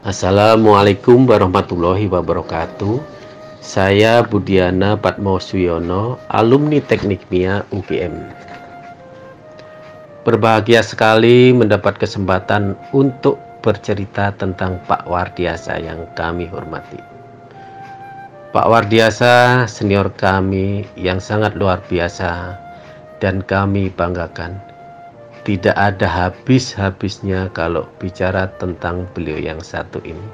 Assalamualaikum warahmatullahi wabarakatuh. Saya Budiana Patmo Suyono, alumni Teknik Mia UGM. Berbahagia sekali mendapat kesempatan untuk bercerita tentang Pak Wardiasa yang kami hormati. Pak Wardiasa senior kami yang sangat luar biasa dan kami banggakan. Tidak ada habis-habisnya kalau bicara tentang beliau yang satu ini.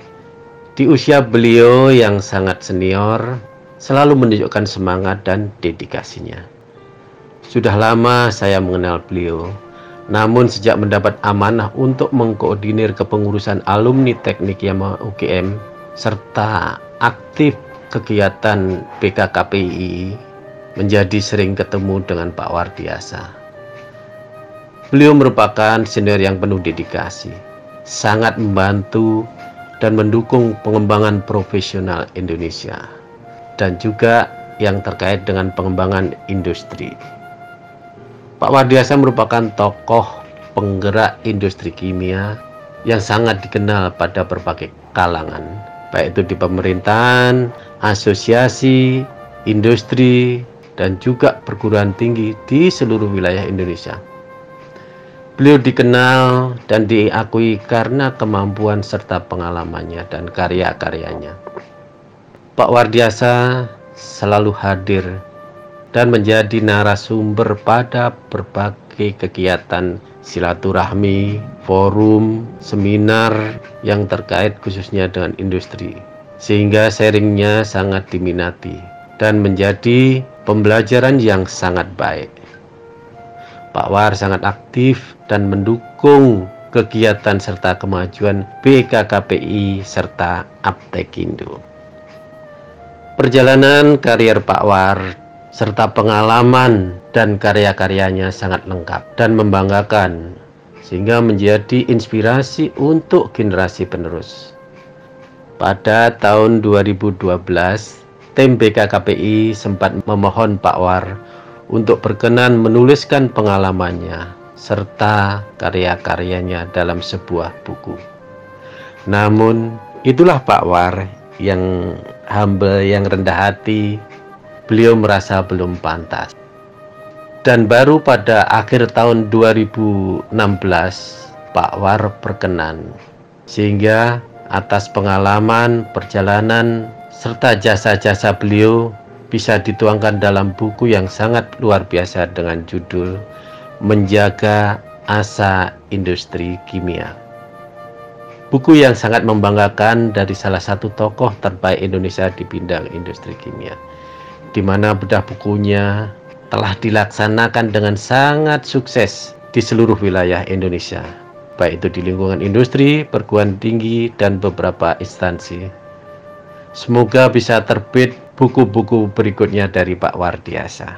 Di usia beliau yang sangat senior, selalu menunjukkan semangat dan dedikasinya. Sudah lama saya mengenal beliau, namun sejak mendapat amanah untuk mengkoordinir kepengurusan alumni teknik Yamaha UGM serta aktif kegiatan PKKPI menjadi sering ketemu dengan Pak Wardiasa. Beliau merupakan senior yang penuh dedikasi, sangat membantu dan mendukung pengembangan profesional Indonesia dan juga yang terkait dengan pengembangan industri. Pak Wardiasa merupakan tokoh penggerak industri kimia yang sangat dikenal pada berbagai kalangan, baik itu di pemerintahan, asosiasi, industri, dan juga perguruan tinggi di seluruh wilayah Indonesia. Beliau dikenal dan diakui karena kemampuan serta pengalamannya dan karya-karyanya. Pak Wardiasa selalu hadir dan menjadi narasumber pada berbagai kegiatan silaturahmi, forum, seminar yang terkait khususnya dengan industri. Sehingga sharingnya sangat diminati dan menjadi pembelajaran yang sangat baik. Pak War sangat aktif dan mendukung kegiatan serta kemajuan BKKPI serta Aptekindo. Perjalanan karier Pak War serta pengalaman dan karya-karyanya sangat lengkap dan membanggakan sehingga menjadi inspirasi untuk generasi penerus. Pada tahun 2012, tim BKKPI sempat memohon Pak War untuk berkenan menuliskan pengalamannya serta karya-karyanya dalam sebuah buku. Namun, itulah Pak War yang humble, yang rendah hati. Beliau merasa belum pantas. Dan baru pada akhir tahun 2016, Pak War berkenan. Sehingga atas pengalaman, perjalanan, serta jasa-jasa beliau bisa dituangkan dalam buku yang sangat luar biasa dengan judul Menjaga Asa Industri Kimia. Buku yang sangat membanggakan dari salah satu tokoh terbaik Indonesia di bidang industri kimia, di mana bedah bukunya telah dilaksanakan dengan sangat sukses di seluruh wilayah Indonesia, baik itu di lingkungan industri, perguruan tinggi, dan beberapa instansi. Semoga bisa terbit buku-buku berikutnya dari Pak Wardiasa.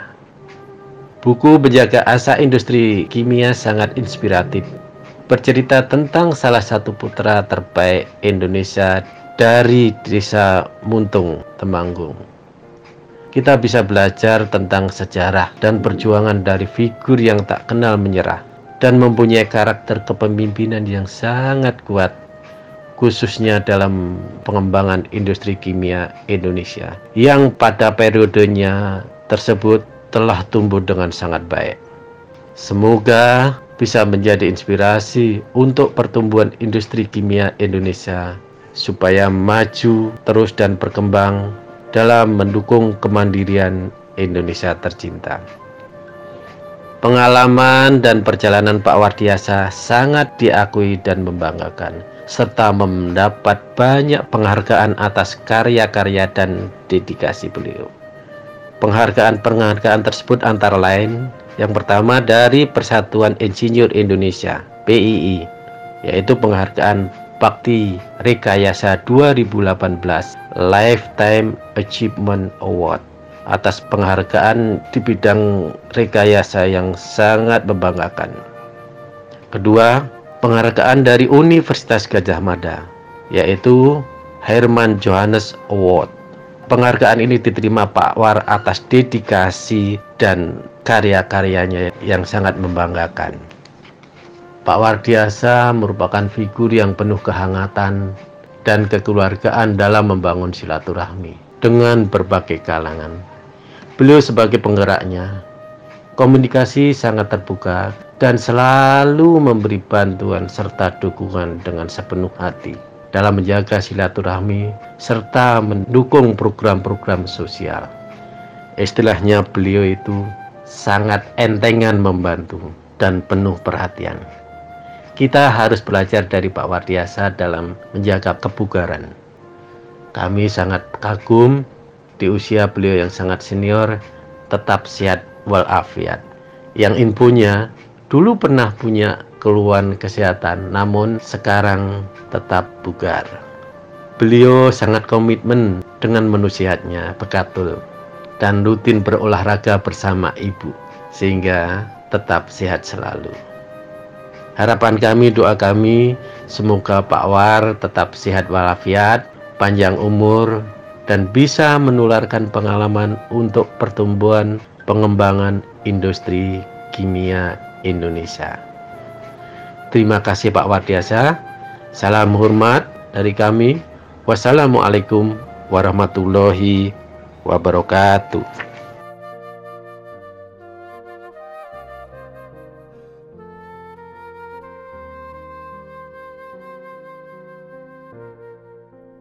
Buku Menjaga Asa Industri Kimia sangat inspiratif. Bercerita tentang salah satu putra terbaik Indonesia dari Desa Muntung, Temanggung. Kita bisa belajar tentang sejarah dan perjuangan dari figur yang tak kenal menyerah dan mempunyai karakter kepemimpinan yang sangat kuat khususnya dalam pengembangan industri kimia Indonesia yang pada periodenya tersebut telah tumbuh dengan sangat baik. Semoga bisa menjadi inspirasi untuk pertumbuhan industri kimia Indonesia supaya maju terus dan berkembang dalam mendukung kemandirian Indonesia tercinta. Pengalaman dan perjalanan Pak Wardiasa sangat diakui dan membanggakan serta mendapat banyak penghargaan atas karya-karya dan dedikasi beliau. Penghargaan-penghargaan tersebut antara lain yang pertama dari Persatuan Insinyur Indonesia PII yaitu penghargaan Bakti Rekayasa 2018 Lifetime Achievement Award atas penghargaan di bidang rekayasa yang sangat membanggakan. Kedua, penghargaan dari Universitas Gajah Mada, yaitu Herman Johannes Award. Penghargaan ini diterima Pak War atas dedikasi dan karya-karyanya yang sangat membanggakan. Pak Wardiasa merupakan figur yang penuh kehangatan dan kekeluargaan dalam membangun silaturahmi dengan berbagai kalangan. Beliau sebagai penggeraknya, komunikasi sangat terbuka dan selalu memberi bantuan serta dukungan dengan sepenuh hati dalam menjaga silaturahmi serta mendukung program-program sosial. Istilahnya beliau itu sangat entengan membantu dan penuh perhatian. Kita harus belajar dari Pak Wardiasa dalam menjaga kebugaran. Kami sangat kagum di usia beliau yang sangat senior tetap sehat walafiat. Yang infonya dulu pernah punya keluhan kesehatan namun sekarang tetap bugar. Beliau sangat komitmen dengan menu sehatnya, bekatul dan rutin berolahraga bersama ibu sehingga tetap sehat selalu. Harapan kami, doa kami, semoga Pak War tetap sehat walafiat, panjang umur, dan bisa menularkan pengalaman untuk pertumbuhan pengembangan industri kimia Indonesia. Terima kasih Pak Wardiasa. Salam hormat dari kami. Wassalamualaikum warahmatullahi wabarakatuh.